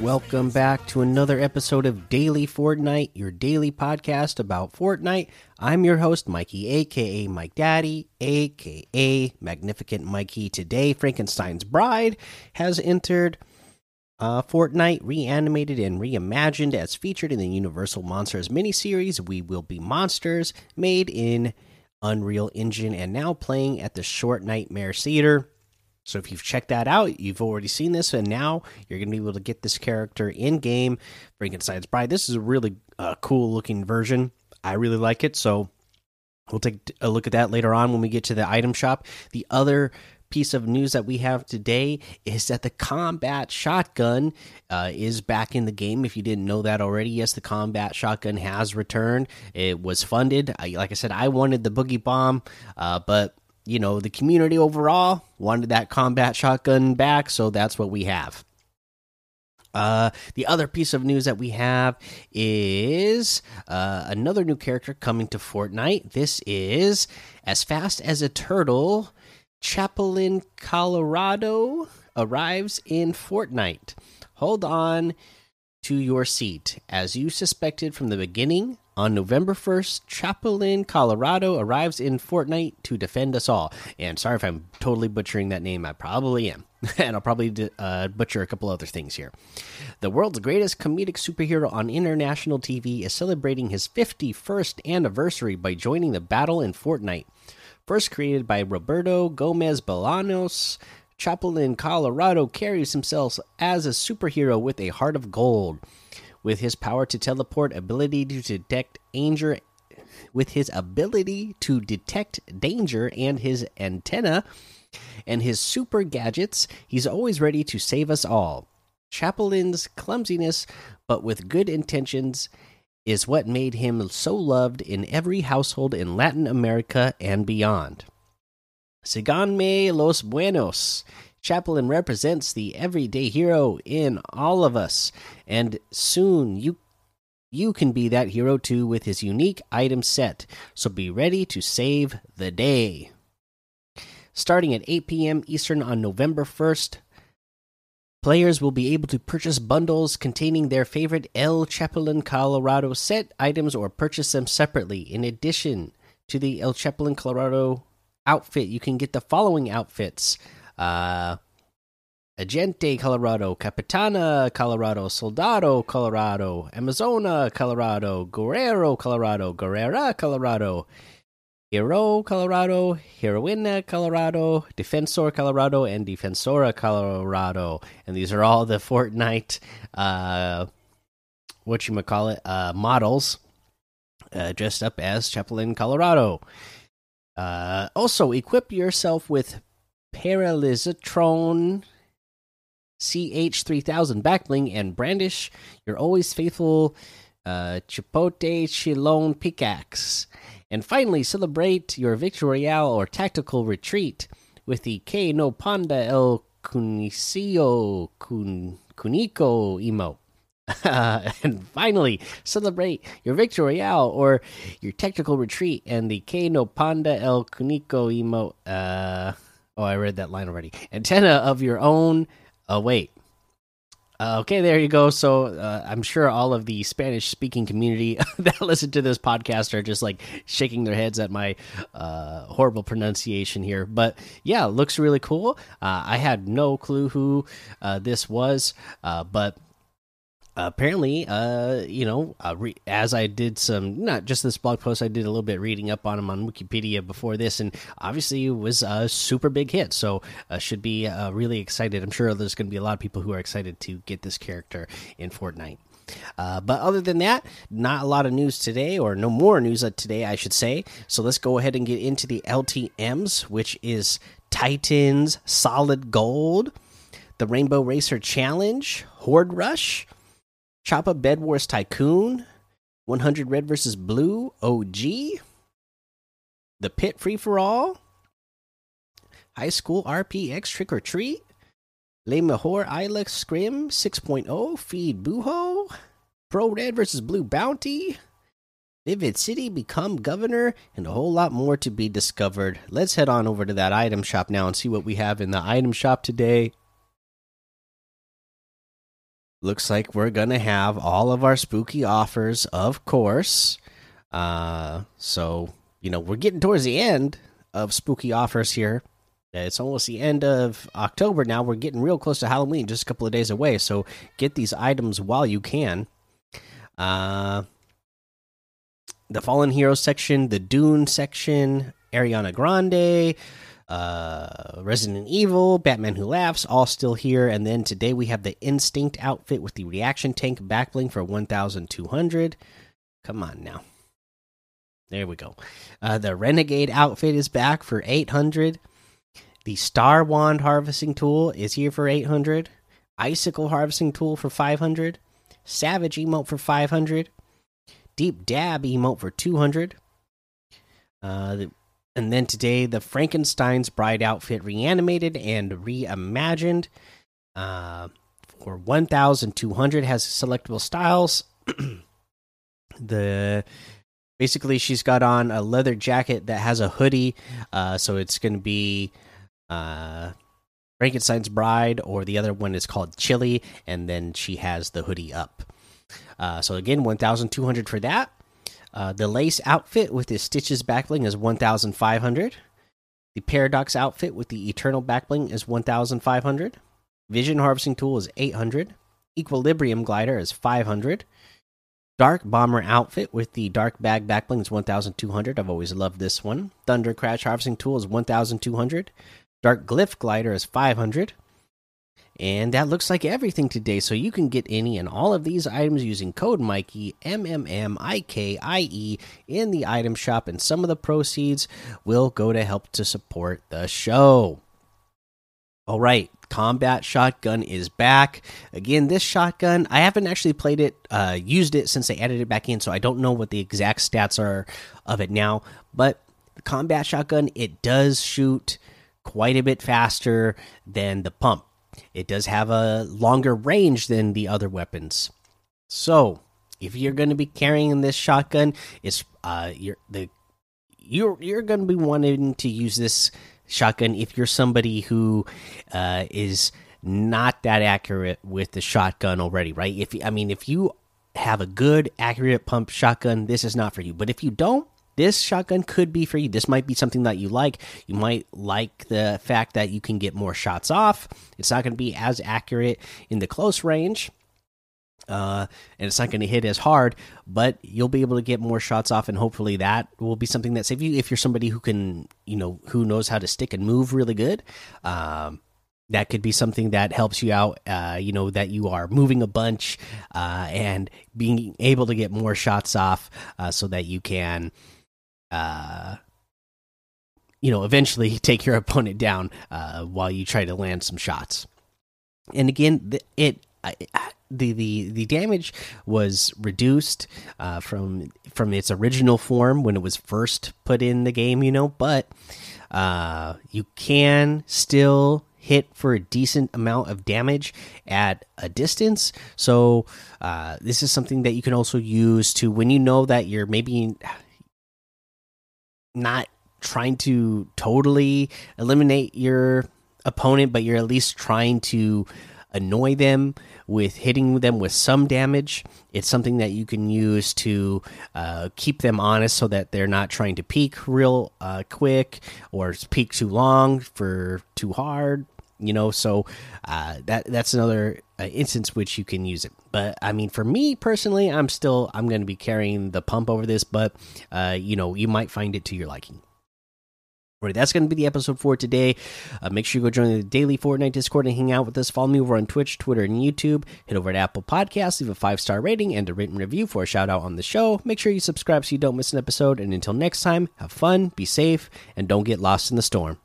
Welcome back to another episode of Daily Fortnite, your daily podcast about Fortnite. I'm your host, Mikey, aka Mike Daddy, aka Magnificent Mikey. Today, Frankenstein's Bride has entered uh, Fortnite, reanimated and reimagined as featured in the Universal Monsters miniseries. We Will Be Monsters, made in Unreal Engine, and now playing at the Short Nightmare Theater. So if you've checked that out, you've already seen this, and now you're going to be able to get this character in game. Frankenstein's Bride. This is a really uh, cool looking version. I really like it. So we'll take a look at that later on when we get to the item shop. The other piece of news that we have today is that the combat shotgun uh, is back in the game. If you didn't know that already, yes, the combat shotgun has returned. It was funded. I, like I said, I wanted the boogie bomb, uh, but you know the community overall wanted that combat shotgun back, so that's what we have. Uh, the other piece of news that we have is uh, another new character coming to Fortnite. This is as fast as a turtle. Chapulín, Colorado arrives in Fortnite. Hold on to your seat. As you suspected from the beginning, on November 1st, Chapulín, Colorado arrives in Fortnite to defend us all. And sorry if I'm totally butchering that name, I probably am. and I'll probably uh, butcher a couple other things here. The world's greatest comedic superhero on international TV is celebrating his 51st anniversary by joining the battle in Fortnite. First created by Roberto Gomez Bolanos, Chapulín, Colorado carries himself as a superhero with a heart of gold. With his power to teleport, ability to detect danger, with his ability to detect danger and his antenna and his super gadgets, he's always ready to save us all. Chapulín's clumsiness, but with good intentions, is what made him so loved in every household in Latin America and beyond. Siganme los buenos. Chaplin represents the everyday hero in all of us, and soon you you can be that hero too with his unique item set. So be ready to save the day. Starting at 8 p.m. Eastern on November 1st, players will be able to purchase bundles containing their favorite El Chaplin Colorado set items or purchase them separately. In addition to the El Chaplin Colorado outfit, you can get the following outfits uh, Agente, Colorado, Capitana, Colorado, Soldado, Colorado, Amazona, Colorado, Guerrero, Colorado, Guerrera, Colorado, Hero, Colorado, Heroina, Colorado, Defensor, Colorado, and Defensora, Colorado. And these are all the Fortnite, uh, what you call it, uh, models uh, dressed up as Chapulín, Colorado. Uh, also, equip yourself with Paralizatron CH3000 backbling and brandish your always faithful uh, Chipote Chillón pickaxe. And finally, celebrate your Victory Royale or tactical retreat with the K no Panda El Cunicio Kun Kunico emote. Uh, and finally, celebrate your Victory Royale or your tactical retreat and the K no Panda El Cunico emote. Uh, oh, I read that line already. Antenna of your own. Oh, wait. Uh, okay, there you go. So uh, I'm sure all of the Spanish speaking community that listen to this podcast are just like shaking their heads at my uh, horrible pronunciation here. But yeah, looks really cool. Uh, I had no clue who uh, this was, uh, but apparently uh you know uh, as i did some not just this blog post i did a little bit reading up on him on wikipedia before this and obviously it was a super big hit. So uh, should be uh, really excited. I'm sure there's going to be a lot of people who are excited to get this character in fortnite. Uh, but other than that, not a lot of news today, or no more news today, I should say. So let's go ahead and get into the LTMs, which is Titans Solid Gold, the Rainbow Racer Challenge, Horde Rush, Choppa Bed Wars Tycoon, 100 Red versus Blue OG, The Pit Free for All, High School RPX Trick or Treat, Le Mejor Ilex Scrim 6.0 Feed Buho, Pro Red versus Blue Bounty, Vivid City become governor, and a whole lot more to be discovered. Let's head on over to that item shop now and see what we have in the item shop today. Looks like we're gonna have all of our spooky offers, of course. Uh, so you know we're getting towards the end of spooky offers here. It's almost the end of October now. We're getting real close to Halloween, just a couple of days away. So get these items while you can. Uh, the Fallen Heroes section, the Dune section, Ariana Grande, uh, Resident Evil, Batman Who Laughs, all still here. And then today we have the Instinct outfit with the Reaction Tank backbling for 1,200. Come on now. There we go. Uh, the Renegade outfit is back for 800. The Star Wand harvesting tool is here for 800. Icicle harvesting tool for 500. Savage emote for 500. Deep dab emote for 200. Uh, the, and then today, the Frankenstein's bride outfit reanimated and reimagined uh, for 1,200 has selectable styles. the basically she's got on a leather jacket that has a hoodie uh, so it's going to be uh, frankenstein's bride or the other one is called chili and then she has the hoodie up uh, so again 1200 for that uh, the lace outfit with the stitches backbling is 1500 the paradox outfit with the eternal backbling is 1500 vision harvesting tool is 800 equilibrium glider is 500 Dark Bomber outfit with the Dark Bag backbling is 1200. I've always loved this one. Thunder Crash harvesting tool is 1200. Dark Glyph glider is 500. And that looks like everything today. So you can get any and all of these items using code Mikey M M M I K I E in the item shop, and some of the proceeds will go to help to support the show. All right, combat shotgun is back again. This shotgun, I haven't actually played it, uh, used it since they added it back in, so I don't know what the exact stats are of it now. But the combat shotgun, it does shoot quite a bit faster than the pump. It does have a longer range than the other weapons. So, if you're going to be carrying this shotgun, it's uh, you're the you're you're going to be wanting to use this shotgun if you're somebody who uh, is not that accurate with the shotgun already, right? If I mean, if you have a good accurate pump shotgun, this is not for you. But if you don't, this shotgun could be for you. This might be something that you like. You might like the fact that you can get more shots off. It's not going to be as accurate in the close range, uh, and it's not going to hit as hard, but you'll be able to get more shots off, and hopefully that will be something that saves you if you're somebody who can, you know, who knows how to stick and move really good. Um, that could be something that helps you out. Uh, you know that you are moving a bunch uh, and being able to get more shots off, uh, so that you can, uh, you know, eventually take your opponent down uh, while you try to land some shots. And again, it the the the damage was reduced uh, from from its original form when it was first put in the game, you know, but uh, you can still hit for a decent amount of damage at a distance. So uh, this is something that you can also use to when you know that you're maybe not trying to totally eliminate your opponent, but you're at least trying to annoy them with hitting them with some damage. It's something that you can use to uh, keep them honest so that they're not trying to peek real uh, quick or peek too long for too hard. You know, so uh, that that's another uh, instance which you can use it. But I mean, for me personally, I'm still I'm going to be carrying the pump over this, but uh, you know, you might find it to your liking. Right, that's going to be the episode for today. Uh, make sure you go join the daily Fortnite Discord and hang out with us. Follow me over on Twitch, Twitter, and YouTube. Head over to Apple Podcasts, leave a five star rating and a written review for a shout out on the show. Make sure you subscribe so you don't miss an episode. And until next time, have fun, be safe, and don't get lost in the storm.